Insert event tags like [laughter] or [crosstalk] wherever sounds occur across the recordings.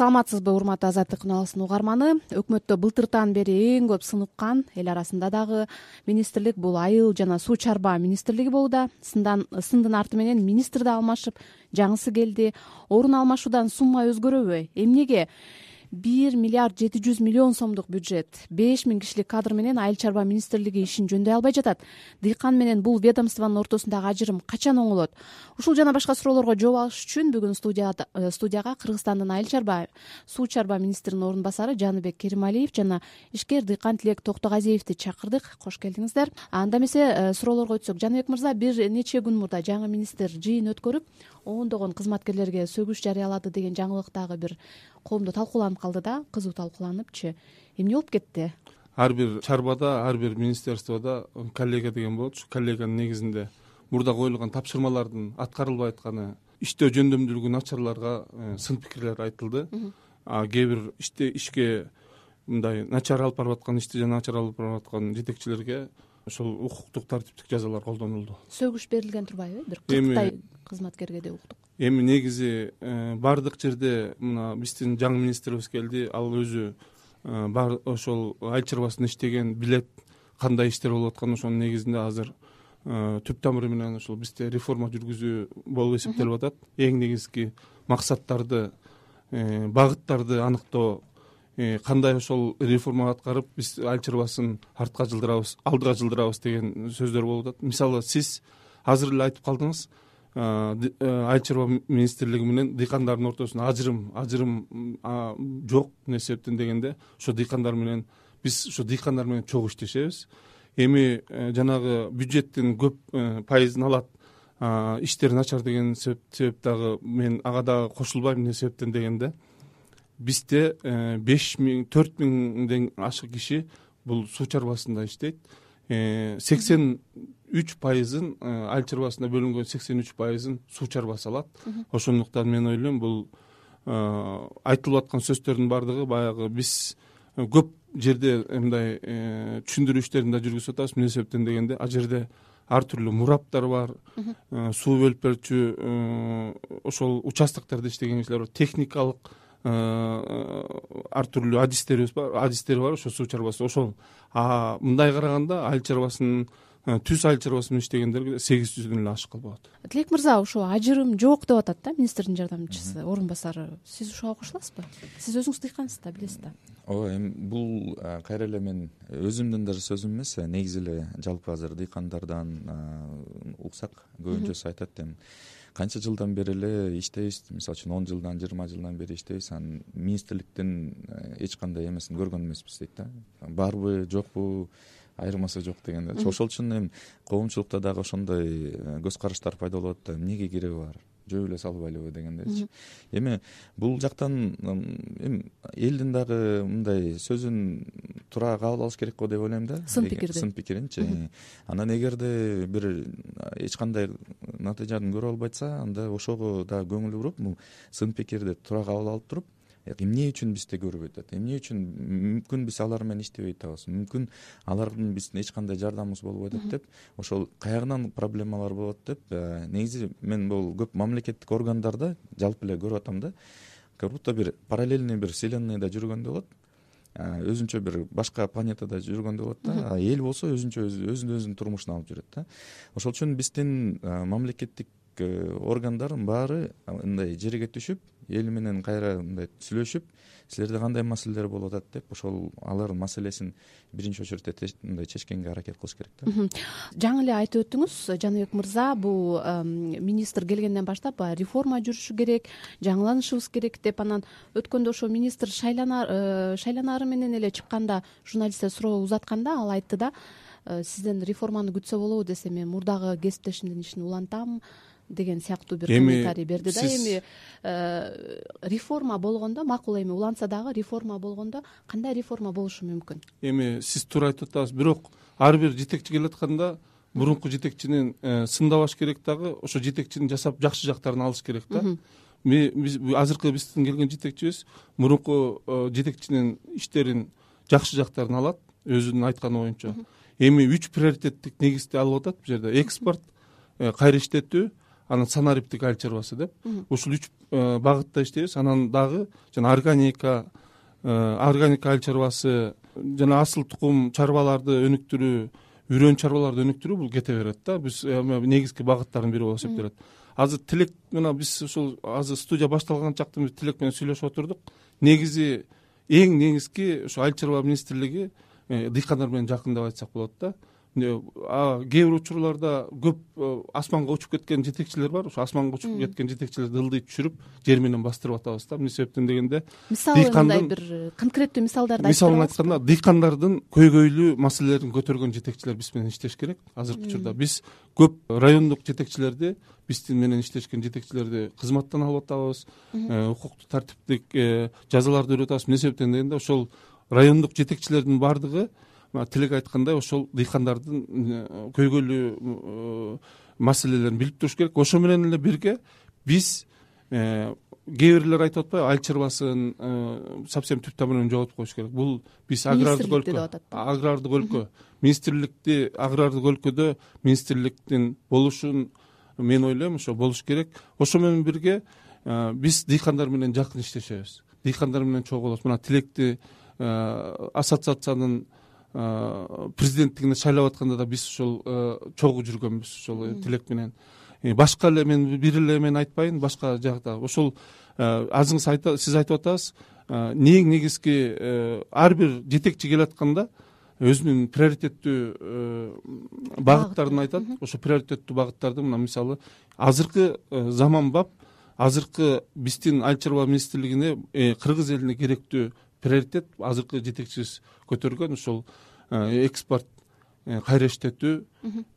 саламатсызбы урматтуу азаттык күналысын угарманы? Өкмөттө былтыртан бери эң көп сыныккан эл арасында дагы министрлик бул айыл жана суу чарба министрлиги болууда. Сындын арты менен министр да алмашып жаңысы келди. Орун алмашуудан сумма өзгөрөбү. Эмнеге бир миллиард жети жүз миллион сомдук бюджет. Беш миң кишилик кадр менен айыл чарба министрлиги ишин жөндөй албай жатат. Дыйкан менен бул ведомствонун ортосундагы ажырым качан оңолот? Ушул жана башка суроолорго жооп алыш үчүн бүгүн э, студияга кыргызстандын айыл чарба суу чарба министринин орун басары жаныбек керималиев жана ишкер дыйкан тилек токтогазиевди чакырдык. Кош келдиңиздер. Анда эмесе э, суроолорго өтсөк. Жаныбек мырза бир нече күн мурда жаңы министр жыйын өткөрүп ондогон кызматкерлерге сөгүш жарыялады деген жаңылык дагы бир коомдо талкууланып калды да кызуу талкууланыпчы. Эмне болуп кетти? Ар бир чарбада ар бир министерстводо коллега деген болот ушу коллеганын негизинде мурда коюлган тапшырмалардын аткарылбай атканы иштөө жөндөмдүүлүгү начарларга э, сын пикирлер айтылды. А кээ бир ишке мындай начар алып барып аткан ишти начар алып барып аткан жетекчилерге ошол укуктук тартиптик жазалар колдонулду. Сөгүш берилген турбайбы? Бир кырктай кызматкерге деп уктук эми негизи э, баардык жерде мына биздин жаңы министрибиз келди ал өзү э, ошол айыл чарбасында иштеген билет кандай иштер болуп атканын ошонун негизинде азыр э, түп тамыры менен ушул бизде реформа жүргүзүү болуп эсептелип атат. Эң негизги максаттарды багыттарды аныктоо кандай ошол реформа аткарып биз айыл чарбасын артка жылдырабыз алдыга жылдырабыз деген сөздөр болуп атат. Мисалы сиз азыр эле айтып калдыңыз айыл чарба министрлиги менен дыйкандардын ортосунда ажырым ажырым жок эмне себептен дегенде ошо дыйкандар менен биз ошо дыйкандар менен чогуу иштешебиз. Эми э, жанагы бюджеттин көп э, пайызын алат иштери начар деген себеп дагы мен ага дагы кошулбайм эмне себептен дегенде бизде э, беш миң төрт миңден ашык киши бул суу чарбасында иштейт. Сексен үч пайызын э, айыл чарбасына бөлүнгөн сексен үч пайызын суу чарбасы алат. Ошондуктан мен ойлойм бул э, айтылып аткан сөздөрдүн баардыгы баягы биз э, көп жерде мындай түшүндүрүү иштерин да жүргүзүп атабыз. Эмне себептен дегенде ал жерде ар түрлүү мураптар бар. Суу бөлүп берчү ошол участоктордо иштеген кишилер бар. Техникалык ар түрлүү адистерибиз бар адистери бар ошо суу чарбасы ошол. Мындай караганда айыл чарбасынын Э, түз айыл чарбасы менен иштегендер сегиз жүздөн эле ашык болот тилек мырза ушул ажырым жок деп атат да министрдин жардамчысы орун басары сиз ушуга кошуласызбы? Сиз өзүңүз дыйкансыз да билесиз да. Ооба эми бул кайра эле мен өзүмдүн даже сөзүм эмес негизи эле жалпы азыр дыйкандардан уксак көбүнчөсү айтат эми канча жылдан бери эле иштейбиз. Мисалы үчүн он жылдан жыйырма жылдан бери иштейбиз. Анан министрликтин эч кандай эмесин көргөн эмеспиз дейт да. Барбы жокпу айырмасы жок дегенде ошол үчүн эми коомчулукта дагы ошондой э, көз караштар пайда болуп атат да. Эмнеге кереги бар жөө эле салбайлыбы дегендейчи. Эми бул жактан эми элдин дагы мындай сөзүн туура кабыл алыш керек го деп ойлойм да. Сын пикирди. сын пикиринчи. Анан эгерде бир эч кандай натыйжаны көрө албай атса анда ошого дагы көңүл буруп бул сын пикирди туура кабыл алып туруп эмне үчүн бизде көрбөй атат эмне үчүн мүмкүн биз алар менен иштебей атабыз мүмкүн алардын биздин эч кандай жардамыбыз болбой атат деп ошол каягынан проблемалар болот деп э, негизи мен бул көп мамлекеттик органдарда жалпы эле көрүп атам да как будто бир параллельный бир вселенныйда жүргөндөй болот. Э, өзүнчө бир башка планетада жүргөндөй болот да. А эл болсо өзүнчө өзүн өзүнүн турмушун алып жүрөт да. Ошол үчүн биздин э, органдардын баары мындай жерге түшүп эл менен кайра мындай сүйлөшүп силерде кандай маселелер болуп атат деп ошол алардын маселесин биринчи очередте мындай чечкенге аракет кылыш керек да. Жаңы эле айтып өттүңүз жаныбек мырза бул министр келгенден баштап баягы реформа жүрүшү керек жаңыланышыбыз керек деп анан өткөндө ошо министр э, шайланары менен эле чыкканда журналисттер суроо узатканда ал айтты да э, сизден реформаны күтсө болобу десе мен мурдагы кесиптешимдин ишин улантам деген сыяктуу бир комментарий берди да. эми э, реформа болгондо макул эми уланса дагы реформа болгондо кандай реформа болушу мүмкүн? Эми сиз туура айтып атасыз бирок ар бир жетекчи келатканда мурунку жетекчинин э, сындабаш керек дагы ошо жетекчинин жасап жакшы жактарын алыш керек да. Биз азыркы биздин келген жетекчибиз мурунку э, жетекчинин иштерин жакшы жактарын алат өзүнүн айтканы боюнча. Эми үч приоритеттик негизди алып атат бул жерде. Экспорт кайра иштетүү анан санариптик айыл чарбасы деп ушул үч багытта иштейбиз анан дагы жана органика органика айыл чарбасы жана асыл тукум чарбаларды өнүктүрүү үрөн чарбаларды өнүктүрүү бул кете берет да. Биз негизги багыттардын бири болуп эсептелет азыр тилек мына биз ушул азыр студия башталган чакта биз тилек менен сүйлөшүп отурдук. Негизи эң негизги ушу айыл чарба министрлиги э, дыйкандар менен жакын деп айтсак болот да кээ бир учурларда көп э, асманга учуп кеткен жетекчилер бар. Ошо асманга учуп кеткен жетекчилерди ылдый түшүрүп жер менен бастырып атабыз да. Эмне себептен дегенде мисалы мындай бир конкреттүү мисалдарды мисалын айтканда дыйкандардын көйгөйлүү маселелерин көтөргөн жетекчилер биз менен иштеш керек азыркы учурда. Биз көп райондук жетекчилерди биздин менен иштешкен жетекчилерди кызматтан алып атабыз э, укуктук тартиптик э, жазаларды берип атабыз эмне себептен дегенде ошол райондук жетекчилердин баардыгы тилек айткандай ошол дыйкандардын э, көйгөйлүү э, маселелерин билип туруш керек. Ошо менен эле бирге биз э, кээ бирлер айтып атпайбы айыл чарбасын совсем түп тамыры жоготуп коюш керек. Бул биз агрардык өлкө деп атат агрардык өлкө министрликти агрардык өлкөдө министрликтин болушун мен ойлойм ошо болуш керек. Ошо менен бирге биз дыйкандар менен жакын иштешебиз. Дыйкандар менен чогулабыз мына тилекти ассоциациянын президенттигине шайлап атканда да биз ошол чогуу жүргөнбүз ошол тилек менен. Башка эле мен бир эле эмен айтпайын башка жакта ошол азырыңыз сиз айтып атасыз эң негизги ар бир жетекчи келатканда өзүнүн приоритеттүү багыттарын айтат. Ошо приоритеттүү багыттарды мына мисалы азыркы заманбап азыркы биздин айыл чарба министрлигине кыргыз элине керектүү приоритет азыркы жетекчибиз көтөргөн ушул э, экспорт э, кайра иштетүү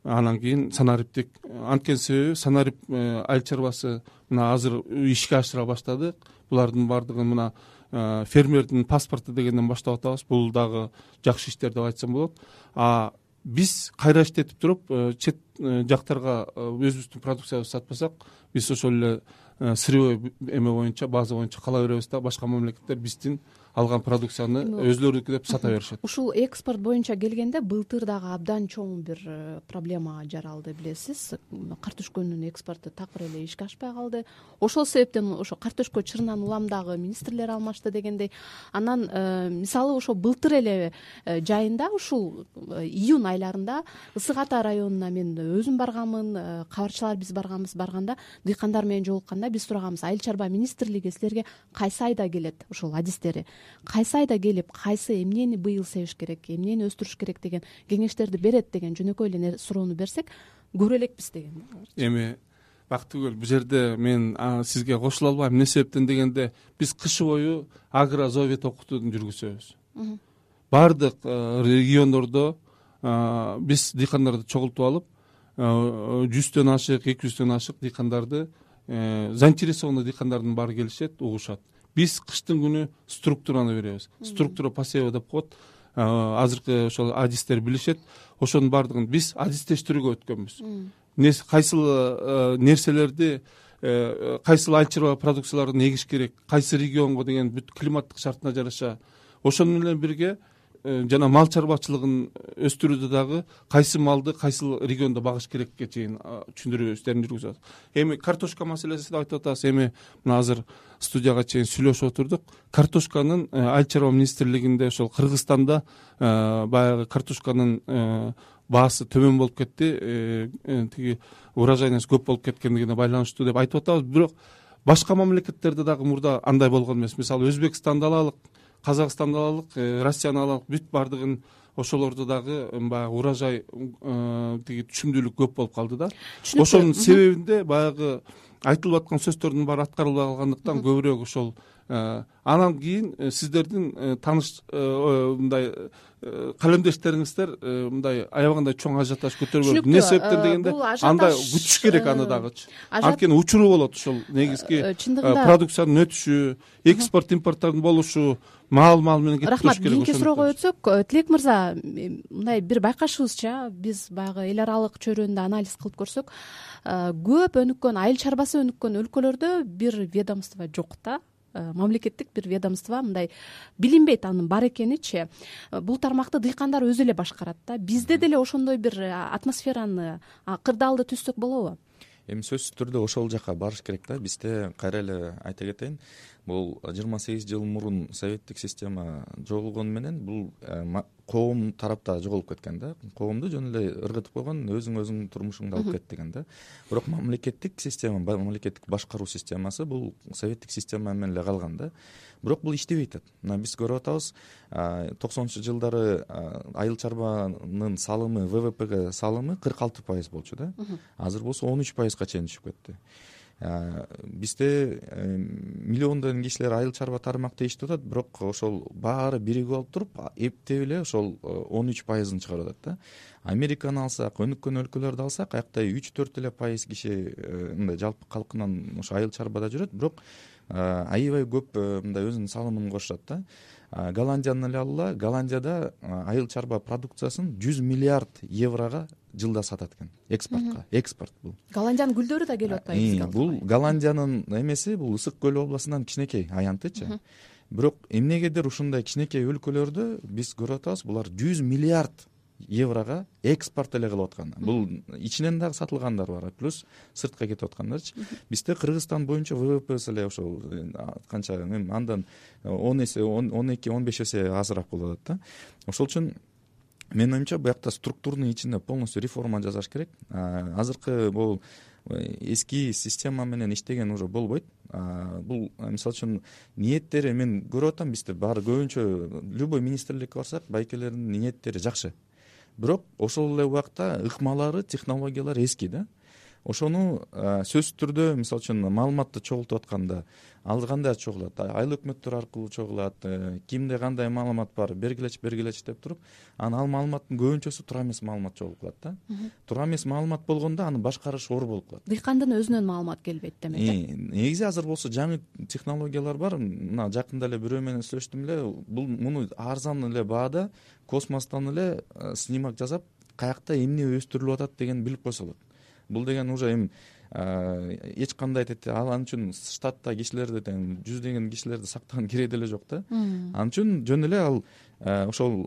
анан кийин санариптик анткени себеби санарип э, айыл чарбасы мына азыр ишке ашыра баштадык. Булардын баардыгын мына фермердин паспорту дегенден баштап атабыз. Бул дагы жакшы иштер деп айтсам болот. А биз кайра иштетип туруп чет жактарга өзүбүздүн продукциябызды сатпасак биз ошол эле сырьевой эме боюнча база боюнча кала беребиз да. Башка мамлекеттер биздин алган продукцияны өзүлөрүнүкү деп сата беришет. Ушул экспорт боюнча келгенде былтыр дагы абдан чоң бир э, проблема жаралды билесиз. Картөшкөнүн экспорту такыр эле ишке ашпай калды. Ошол себептен ошо картөшкө чырынан улам дагы министрлер алмашты дегендей анан э, мисалы ошо былтыр эле э, жайында ушул июнь айларында ысык ата районуна мен өзүм барганмын кабарчылар биз барганбыз барганда дыйкандар менен жолукканда биз сураганбыз айыл чарба министрлиги силерге кайсы айда келет? Ушул адистери. Кайсы айда келип кайсы эмнени быйыл себиш керек эмнени өстүрүш керек деген кеңештерди берет деген жөнөкөй эле суроону берсек көрө элекпиз деген эми бактыгүл бул жерде мен сизге кошула албайм. Эмне себептен дегенде биз кышы бою агрозовет окутууну жүргүзөбүз. Баардык региондордо биз дыйкандарды чогултуп алып жүздөн ашык эки жүздөн ашык дыйкандарды э, заинтересованный дыйкандардын баары келишет угушат. Биз кыштын күнү структураны беребиз. Структура посева деп коет. Азыркы ошол адистер билишет. Ошонун баардыгын биз адистештирүүгө өткөнбүз. Кайсыл нерселерди э, кайсыл айыл чарба продукцияларын эгиш керек кайсы регионго деген бүт климаттык шартына жараша. Ошону менен бирге Э, жана мал чарбачылыгын өстүрүүдө дагы кайсы малды кайсыл региондо багыш керекке чейин түшүндүрүү иштерин жүргүзүп атабыз эми картошка маселесин айтып атасыз. Эми мына азыр студияга чейин сүйлөшүп отурдук. Картошканын э, айыл чарба министрлигинде ошол кыргызстанда э, баягы картошканын баасы төмөн болуп кетти. Тиги урожайность көп болуп кеткендигине байланыштуу деп айтып атабыз. Бирок башка мамлекеттерде дагы мурда андай болгон эмес. Мисалы өзбекстанды алалык казакстанды алалык э, россияны алалык бүт баардыгын ошолордо дагы баягы урожай э, тиги түшүмдүүлүк көп болуп калды да. Ошонун себебинде баягы айтылып аткан сөздөрдүн баары аткарылбай калгандыктан көбүрөөк ошол э, анан кийин сиздердин тааныш мындай калемдештериңиздер мындай аябагандай чоң ажиотаж көтөрбөдү эмне себептен дегенде андай күтүш керек аны дагычы анткени учуру болот ушул негизги чындыгында продукциянын өтүшү экспорт импорттордун болушу маал маал менен кетип керек рахмат кийинки суроого өтсөк. Э, тилек мырза мындай бир байкашыбызча биз баягы эл аралык чөйрөдө анализ кылып көрсөк. Э, көп өнүккөн айыл чарбасы өнүккөн өлкөлөрдө бир ведомство жок да. э, мамлекеттик бир ведомство мындай билинбейт анын бар экеничи. Бул тармакты дыйкандар өзү эле башкарат да. Бизде деле ошондой бир атмосфераны кырдаалды түзсөк болобу? Эми сөзсүз түрдө ошол жака барыш керек да. Бизде кайра эле айта кетейин бул жыйырма сегиз жыл мурун советтик система жоголгону менен бул э, коом тарапта жоголуп кеткен да. Коомду жөн эле ыргытып койгон өзүң өзүңдүн турмушуңду алып кет деген да. Бирок мамлекеттик система мамлекеттик башкаруу системасы бул советтик система менен эле калган да. Бирок бул иштебей атат. Мына биз көрүп атабыз токсонунчу жылдары айыл чарбанын салымы ввпга салымы кырк алты пайыз болчу да. Азыр болсо он үч пайызга чейин түшүп кетти бизде э, миллиондогон кишилер айыл чарба тармакта иштеп атат бирок ошол баары биригип алып туруп эптеп эле ошол э, он үч пайызын чыгарып атат да. Американы алсак өнүккөн өлкөлөрдү алсак аякта үч төрт эле пайыз киши э, мындай жалпы калкынан ошо айыл чарбада жүрөт. Бирок аябай көп мындай өзүнүн салымын кошушат да. Голландияны эле алгыла голландияда айыл чарба продукциясын жүз миллиард еврого жылда сатат экен. Экспортко экспорт бул. Голландиянын гүлдөрү да келип атпайбы бул голландиянын эмеси бул ысык көл областынан кичинекей аянтычы бирок эмнегедир ушундай кичинекей өлкөлөрдө биз көрүп атабыз булар жүз миллиард еврого экспорт эле кылып аткан бул ичинен дагы сатылгандар бар плюс сыртка кетип аткандарчы. Бизде кыргызстан боюнча ввпсы эле ошол канча эми андан он эсе он эки он беш эсе азыраак болуп атат да. Ошол үчүн менин оюмча буякта структурный ичинде полностью реформа жасаш керек. Азыркы могу э, эски система менен иштеген уже болбойт. Бул мисалы үчүн ниеттери мен көрүп атам бизде баары көбүнчө любой министрликке барсак байкелердин ниеттери жакшы. Бирок ошол эле убакта ыкмалары технологиялары эски да ошону сөзсүз түрдө мисалы үчүн маалыматты чогултуп атканда ал кандай чогулат? Айыл өкмөттөр аркылуу чогулат э, кимде кандай маалымат бар? Бергилечи бергилечи деп туруп анан ал маалыматтын көбүнчөсү туура эмес маалымат чогулуп калат да. Туура эмес маалымат болгондо аны башкарыш оор болуп калат. Дыйкандын өзүнөн маалымат келбейт демек э негизи азыр болсо жаңы технологиялар бар. Мына жакында эле бирөө менен сүйлөштүм эле. Бул муну арзан эле баада космостон эле э, снимок жасап каякта эмне өстүрүлүп атат дегенди билип койсо болот бул деген уже эми эч кандай тетиги ал ал үчүн штатта кишилерди тең жүздөгөн кишилерди сактаган кереги деле жок да. Ал үчүн жөн эле ал ошол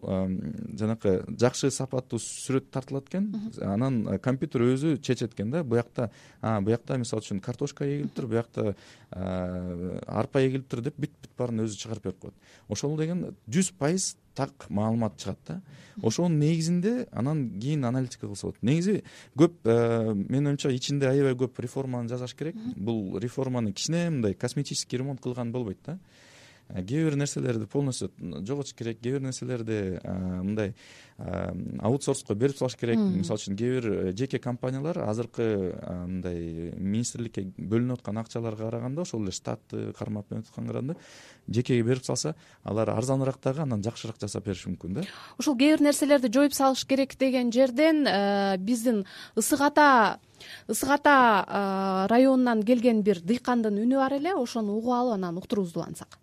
жанакы жакшы сапаттуу сүрөт тартылат экен. Анан компьютер өзү чечет экен да. Буякта буякта мисалы үчүн картошка эгилиптир буякта арпа эгилиптир деп бүт бүт баарын өзү чыгарып берип коет. Ошол деген жүз пайыз так маалымат чыгат да. Ошонун негизинде анан кийин аналитика кылса болот негизи көп э, менин оюмча ичинде аябай көп реформаны жасаш керек. Бул реформаны кичине мындай косметический ремонт кылган болбойт да. Э, кээ бир нерселерди полностью жоготуш керек кээ бир нерселерди э, мындай э, аутсорско берип салыш керек. Мисалы үчүн кээ бир жеке компаниялар азыркы мындай министрликке бөлүнүп аткан акчаларга караганда ошол эле штатты кармап эметип атканга караганда жекеге берип салса алар арзаныраак дагы андан жакшыраак жасап бериши мүмкүн да. Ушул кээ бир нерселерди жоюп салыш керек деген жерден биздин ысык ата ысык ата районунан келген бир дыйкандын үнү бар эле ошону угуп алып анан уктуруубузду улантсак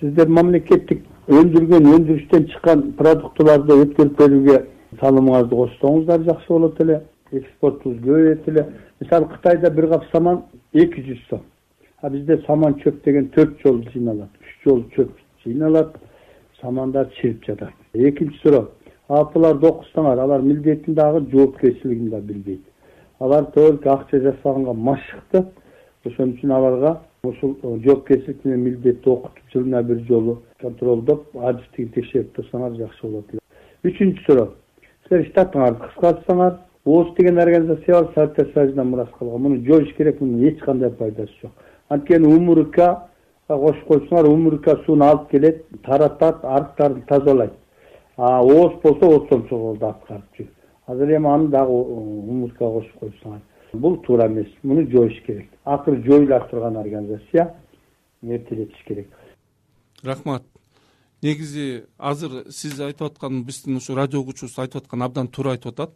сиздер мамлекеттик өндүргөн өндүрүштөн чыккан продуктыларды өткөрүп берүүгө салымыңарды кошсоңуздар жакшы болот эле. Экспортубуз көбөйөт эле. Мисалы кытайда бир кап саман эки жүз сом. А бизде саман чөп деген төрт жолу жыйналат үч жолу чөп жыйналат. Самандар чирип жатат. Экинчи суроо. Апаларды окутсаңар алар милдетин дагы жоопкерчилигин да билбейт. Алар только акча жасаганга машыкты ошон үчүн аларга ушул э, жоопкерчилик менен милдетти окутуп жылына бир жолу контролдоп адрестигин текшерип турсаңар жакшы болот эле. Үчүнчү суроо. Силер штатыңарды кыскартсаңар оос деген организация бар советтер союзунан мурас калган муну жоюш керек мунун эч кандай пайдасы жок. Анткени умурка кошуп койсоңар умурка сууну алып келет таратат арыктарды тазалайт. А оос болсо ортомчу ролду аткарып жүрөт азыр эми аны дагы умуркага кошуп койсоңар бул туура эмес. Муну жоюш керек. Акыры жоюла турган организация эртелетиш керек. Рахмат. Негизи азыр сиз айтып аткан биздин ушу радио угуучубуз айтып аткан абдан туура айтып атат.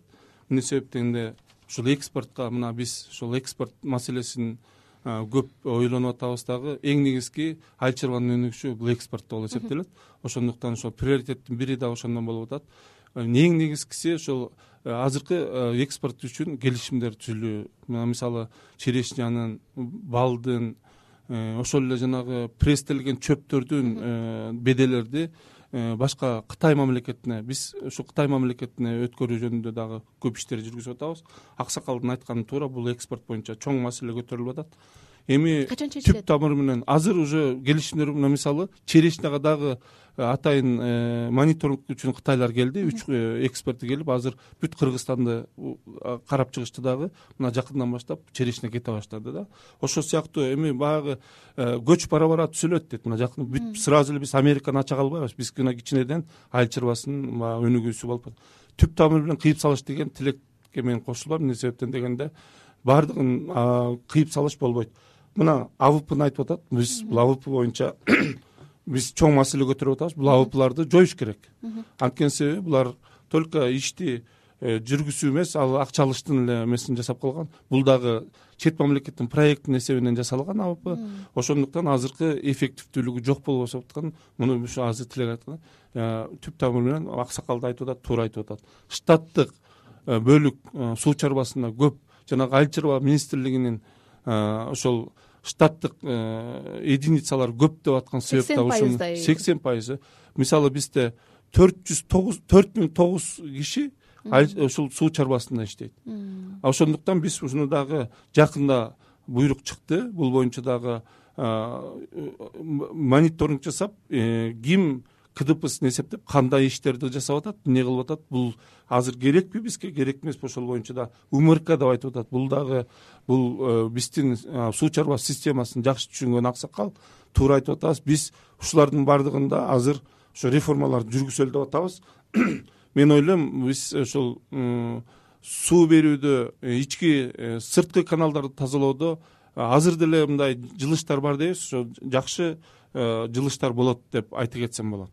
Эмне себептен эле ушул экспортко мына биз ушул экспорт маселесин көп ойлонуп атабыз дагы. Эң негизги айыл чарбанын өнүгүшү бул экспорт болуп эсептелет. Ошондуктан ошол приоритеттин бири дагы ошондон болуп атат. Эң негизгиси ошол азыркы э, экспорт үчүн келишимдер түзүлүү. Мисалы черешнянын балдын э, ошол эле жанагы пресстелген чөптөрдүн беделерди э, башка кытай мамлекетине биз ушу кытай мамлекетине өткөрүү жөнүндө дагы көп иштерди жүргүзүп атабыз. Аксакалдын айтканы туура бул экспорт боюнча чоң маселе көтөрүлүп атат эми качан чечилет? түп тамыры менен азыр уже келишимдер мына мисалы черешняга дагы э, атайын э, мониторинг үчүн кытайлар келди үч э, эксперти келип азыр бүт кыргызстанды карап чыгышты дагы мына жакындан баштап черешня кете баштады да. Ошол сыяктуу эми баягы көч бара бара түзөлөт дейт мына жакын. Бүт сразу эле биз американы ача калбайбыз биз мына кичинеден айыл чарбасын баягы өнүгүүсү болуп түп тамыры менен кыйып салыш деген тилекке мен кошулам. Эмне себептен дегенде баардыгын кыйып салыш болбойт мына авпны айтып атат. Биз бул авп боюнча [coughs] биз чоң маселе көтөрүп атабыз. Бул авпларды жоюш керек. Анткени себеби булар только ишти э, жүргүзүү эмес ал акча алыштын эле эмесин жасап калган. Бул дагы чет мамлекеттин проектинин эсебинен жасалган авп. Ошондуктан азыркы эффективдүүлүгү жок болуп ататкан муну ушу азыр тилек айткан э, түп тамыры менен аксакал да айтып атат туура айтып атат. Штаттык э, бөлүк суу чарбасында көп. Жанагы айыл чарба министрлигинин ошол штаттык э, единицалар көп деп аткан себеп сексен пайыздай сексен пайызы. Мисалы бизде төрт жүз тогуз төрт миң тогуз киши ушул суу чарбасында иштейт. Ошондуктан биз ушуну дагы жакында буйрук чыкты. Бул боюнча дагы мониторинг жасап э, ким кдпсын эсептеп кандай иштерди жасап атат эмне кылып атат бул азыр керекпи бизге? Керек эмеспи ошол боюнча дагы умрк деп айтып атат. Бул дагы бул э, биздин суу чарба системасын жакшы түшүнгөн аксакал туура айтып атабыз. Биз ушулардын баардыгында азыр ошо реформаларды жүргүзөлү деп атабыз. [clears throat] Мен ойлойм биз ошол суу берүүдө э, ички э, сырткы каналдарды тазалоодо азыр деле мындай жылыштар бар дейбиз ошо жакшы жылыштар болот деп айта кетсем болот.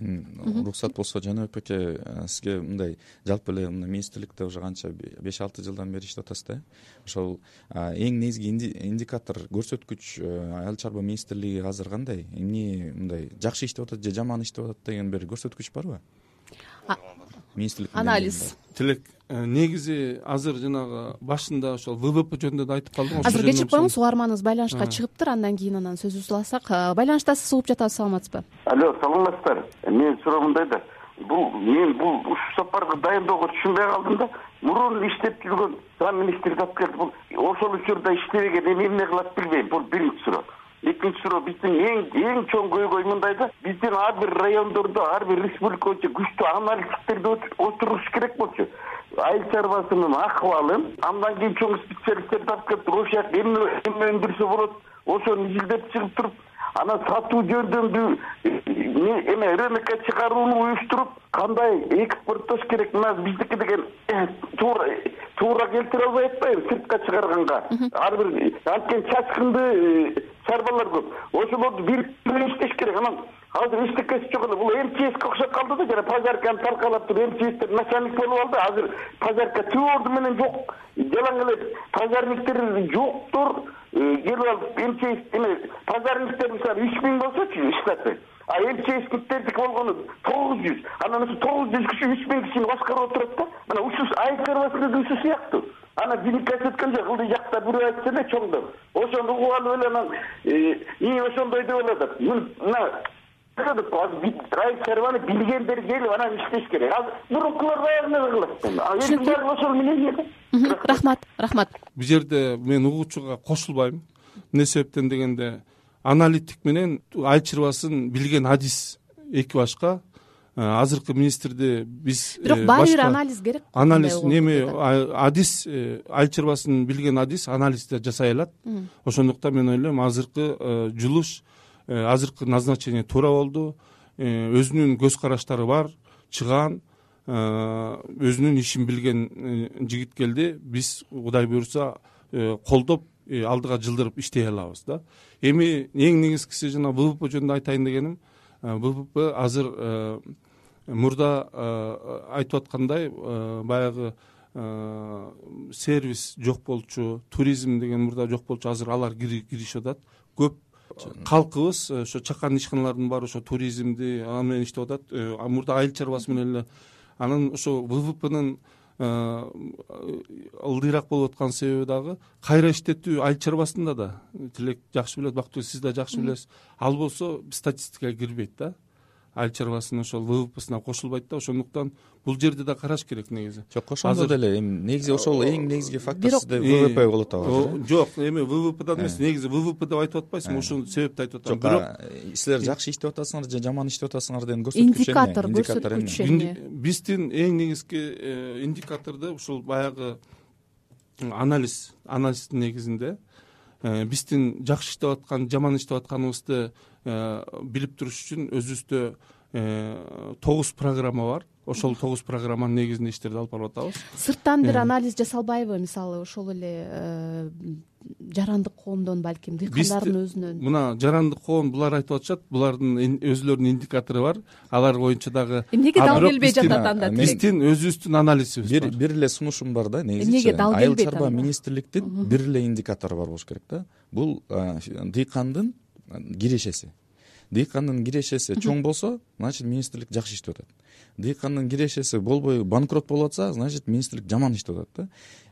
Уруксат болсо жаныбек беке сизге мындай жалпы эле мына министрликте уже канча беш алты жылдан бери иштеп атасыз да э ошол эң негизги индикатор көрсөткүч айыл чарба министрлиги азыр кандай? Эмне мындай жакшы иштеп атат же жаман иштеп атат деген бир көрсөткүч барбы министрлик анализ. тилек э, негизи азыр жанагы башында ошол ввп жөнүндө да айтып калдым азыр кечирип коюңуз угарманыбыз байланышка чыгыптыр андан кийин анан сөзүбүздү уласак байланыштасыз угуп жатабыз саламатсызбы? Алло саламатсыздар. Менин суроо мындай да бул мен бул ушул сапарга дайындоого түшүнбөй калдым да мурун иштеп жүргөн замминистрди алып келди бул ошол учурда иштебеген эми эмне кылат билбейм бул биринчи суроо. Экинчи суроо биздин эң эң чоң көйгөй мындай да биздин ар бир райондордо ар бир республика боюнча күчтүү аналитиктерди отуруш керек болчу айыл чарбасынын акыбалын андан кийин чоң специалисттерди алып келип ошол жакта эмне эмне өндүрсө болот ошону изилдеп чыгып туруп анан сатуу жөндөмдүү эме рынокко чыгарууну уюштуруп кандай экспорттош керек мына биздики деген э, туура туура келтире албай атпайбы сыртка чыгарганга. Ар бир анткени чачкынды э, чарбалар көп. Ошолорду бириктирип менен иштеш керек анан. Азыр эчтекеси жок эле бул мчске окшоп калды да жана пожарканы талкалап туруп мчстер начальник болуп алды. Азыр пожарка твердо менен жок. Жалаң эле пожарниктер жоктур э, келип алып мчс эме пожарниктер мисалы үч миң болсочу штаты а мчсниктердики болгону тогуз жүз. Анан ошо тогуз жүз киши үч миң кишини башкарып отурат да. Мына ушул айыл чарбасында да ушул сыяктуу. Анан биникти айтып өткөн жок ылдый жакта бирөө айтса эле чоңдоп ошону угуп алып эле анан ии ошондой деп эле атат мына азыр айыл чарбаны билгендер келип анан иштеш керек. Азыр мурункулар баягы эмне кылат элдин баары ошол мнение да рахмат рахмат. Бул жерде мен угуучуга кошулбайм. Эмне себептен дегенде аналитик менен айыл чарбасын билген адис эки башка Э, азыркы министрди биз э, бирок баары бир анализ керек. анализ неме адис э, айыл чарбасын билген адис анализди жасай алат ошондуктан мен ойлойм азыркы жулуш азыркы назначение туура болду. Өзүнүн көз караштары бар чыгаан өзүнүн ишин билген жигит келди. Биз кудай буюрса колдоп алдыга жылдырып иштей алабыз да. Эми эң негизгиси жана ввп жөнүндө айтайын дегеним ввп азыр мурда э, айтып аткандай э, баягы э, сервис жок болчу туризм деген мурда жок болчу азыр алар киришип атат. Көп калкыбыз ошо чакан ишканалардын баары ошо туризмди менен иштеп атат. Мурда айыл чарбасы менен эле анан ошо ввпнын ылдыйраак болуп аткан себеби дагы кайра иштетүү айыл чарбасында да тилек жакшы билет бактыгүл сиз да жакшы билесиз. Ал болсо статистикага кирбейт да айыл чарбасынын ошол ввпсына кошулбайт да ошондуктан бул жерде да караш керек негизи. Жок кошондо деле эми негизи ошол эң негизги фактор сизде ввп болуп атабы жок эми ввпдан эмес Э. негизи ввп деп айтып атпайсыңбы ушул себепти айтып атам. Бирок силер жакшы иштеп атасыңар же жаман иштеп атасыңар деген көрсөткүч Индикатор, көрсөткүч эмне? биздин эң негизги э, индикаторду ушул баягы анализ анализдин негизинде э, биздин жакшы иштеп аткан жаман иштеп атканыбызды э, билип туруш үчүн өзүбүздө э, тогуз программа бар. Ошол тогуз программанын негизинде иштерди алып барып атабыз. Сырттан бир Э. анализ жасалбайбы? Мисалы ошол эле э, жарандык коомдон балким дыйкандардын өзүнөн. мына жарандык коом булар айтып атышат булардын өзүлөрүнүн индикатору бар. Алар боюнча дагы эмнеге дал келбей жатат анда биздин өзүбүздүн анализибиз бир бар. бир эле сунушум бар да негизичи Эмнеге дал айыл келбейт чарба анда? министрликтин бир эле индикатору бар болуш керек да. Бул дыйкандын кирешеси. Дыйкандын кирешеси чоң болсо значит министрлик жакшы иштеп атат. Дыйкандын кирешеси болбой банкрот болуп атса значит министрлик жаман иштеп атат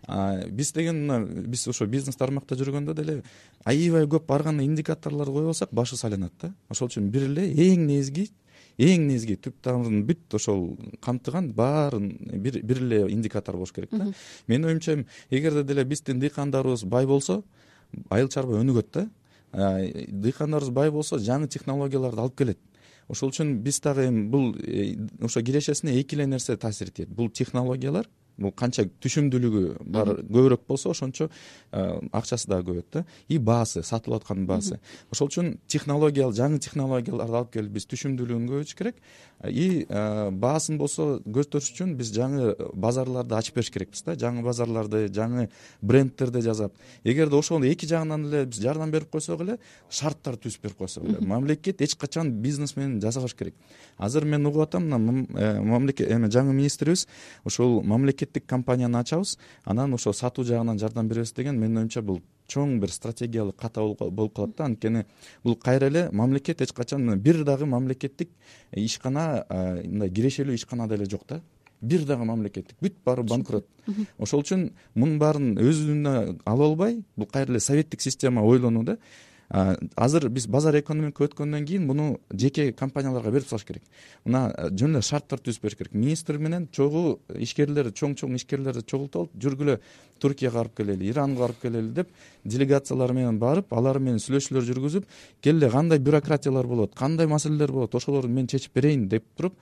да. Биз деген мына биз ошо бизнес тармакта жүргөндө деле аябай көп ар кандай индикаторлорду кое алсак башы айланат да. Ошол үчүн бир эле эң негизги эң негизги түп тамырын бүт ошол камтыган баарын бир бир эле индикатор болуш керек да. Менин оюмча эгерде деле биздин дыйкандарыбыз бай болсо айыл чарба өнүгөт да дыйкандарыбыз бай болсо жаңы технологияларды алып келет. Ошол үчүн биз дагы эми бул э, ошо кирешесине эки эле нерсе таасир этет бул технологиялар бул канча түшүмдүүлүгү бар көбүрөөк болсо ошончо э, акчасы дагы көбөйөт да. И баасы сатылып аткан баасы. Ошол үчүн технология жаңы технологияларды алып келип биз түшүмдүүлүгүн көбөйтүш керек. И э, баасын болсо көтөрүш үчүн биз жаңы базарларды ачып бериш керекпиз да. Жаңы базарларды жаңы брендтерди жасап. Эгерде ошону эки жагынан эле биз жардам берип койсок эле шарттар түзүп берип койсок эле. Мамлекет эч качан бизнес менен жасабаш керек. Азыр мен угуп атам мына э, мамлекет эме жаңы министрибиз ушул мамлекеттик компанияны ачабыз. Анан ошо сатуу жагынан жардам беребиз деген менин оюмча бул чоң бир стратегиялык ката болуп- калат да. Анткени бул кайра эле мамлекет эч качан бир дагы мамлекеттик ишкана мындай кирешелүү ишкана деле жок да. Бир дагы мамлекеттик. Бүт баары банкрот. Ошол үчүн мунун баарын өзүнө ала албай бул кайра эле советтик система ойлонуу да азыр биз базар экономика өткөндөн кийин муну жеке компанияларга берип салыш керек. Мына э, жөн эле шарттар түзүп бериш керек. Министр менен чогуу ишкерлер чоң чоң ишкерлерди чогултуп алып жүргүлө туркияга барып келели иранга барып келели деп делегациялар менен барып алар менен сүйлөшүүлөр жүргүзүп келе кандай бюрократиялар болот кандай маселелер болот ошолорду мен чечип берейин деп туруп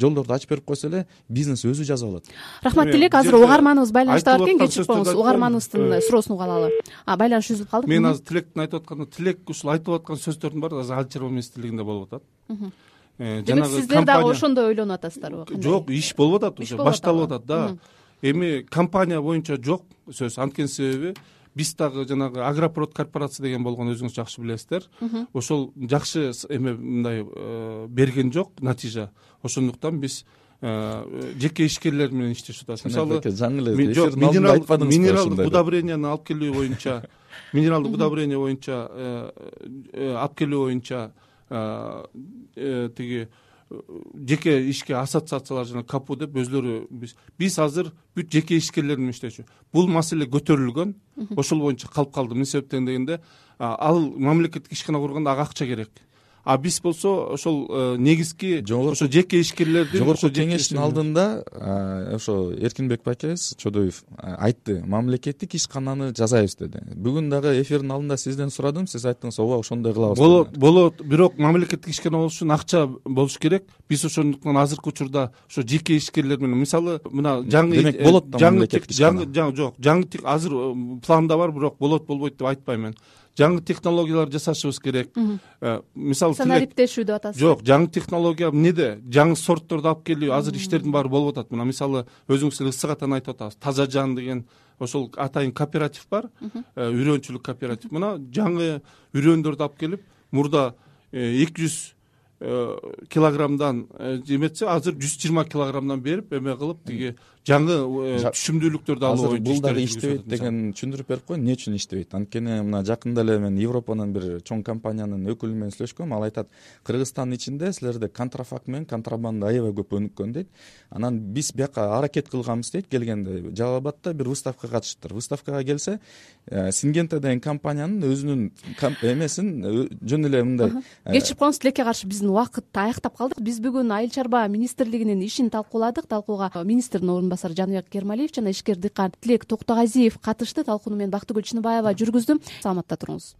жолдорду ачып берип койсо эле бизнес өзү жазып алат. Рахмат тилек азыр угарманыбыз байланышта бар экен кечирип коюңуз угарманыбыздын коеюн. суроосун угуп алалы. А байланыш үзүлүп калды мен азыр тилектин айтып атканы тилек ушул айтып аткан сөздөрдүн баары азыр айыл чарба министрлигинде болуп атат. Э, демек жанагы сиздер дагы ошондой ойлонуп атасыздарбы жок иш болуп атат уже башталып атат да эми компания боюнча жок сөз. Анткени себеби биз дагы жанагы агропрод корпорация деген болгон өзүңүз жакшы билесиздер. Ошол жакшы эме мындай э, берген жок натыйжа. Ошондуктан биз э, жеке ишкерлер менен иштешип атабыз. Мисалы жаңы эле жок го минералдык удобренияны алып келүү боюнча [laughs] минералдык удобрение боюнча э, алып келүү боюнча тиги жеке ишке ассоциациялар жана капу деп өзүлөрү биз биз азыр бүт жеке ишкерлер менен иштечү бул маселе көтөрүлгөн. Ошол боюнча калып калды эмне себептен дегенде ал мамлекеттик ишкана курганда ага акча керек а биз болсо ошол э, негизги ошо жеке ишкерлердин жогорку кеңештин алдында а, ошо эркинбек бакебиз чодоев а, айтты мамлекеттик ишкананы жасайбыз деди. Бүгүн дагы эфирдин алдында сизден сурадым сиз айттыңыз ооба ошондой кылабыз болот болот бирок мамлекеттик ишкана болуш үчүн акча болуш керек. Биз ошондуктан азыркы учурда ошо жеке ишкерлер менен мисалы мына жаңы Демек, э, болот да жаңы мамлекеттик тех- жаңы ишкана? жаңы жок жаңы азыр э, планда бар бирок болот болбойт деп айтпайм мен жаңы технологиялар жасашыбыз керек. Э, мисалы санариптешүү деп атасыз. Жок жаңы технология эмнеде? Жаңы сортторду алып келүү азыр иштердин баары болуп атат. Мына мисалы өзүңүз эле ысык атан айтып атасыз таза жан деген ошол атайын кооператив бар. Э, үрөөнчүлүк кооператив. Мына жаңы үрөөндөрдү алып келип мурда эки жүз килограммдан э, эметсе азыр жүз жыйырма килограммдан берип эме кылып тиги жаңы түшүмдүүлүктөрдү алуу азыр бул дагы иштебейт деген түшүндүрүп берип коеюн. Эмне үчүн иштебейт? Анткени мына жакында эле мен европанын бир чоң компаниянын өкүлү менен сүйлөшкөм. Ал айтат кыргызстандын ичинде силерде контрафакт менен контрабанда аябай көп өнүккөн дейт. Анан биз бияка аракет кылганбыз дейт. Келгенде жалал абадта бир выставкага катышыптыр. Выставкага келсе э, сингента деген компаниянын өзүнүн эмесин жөн эле мындай э, кечирип коюңуз тилекке каршы биздин убакыт аякта калды биз бүгүн айыл чарба министрлигинин ишин талкууладык. Талкууга министрдин орун басары жаныбек кермалиев жана ишкер дыйкан тилек токтогазиев катышты талкууну мен бактыгүл чыныбаева жүргүздүм. Саламатта туруңуз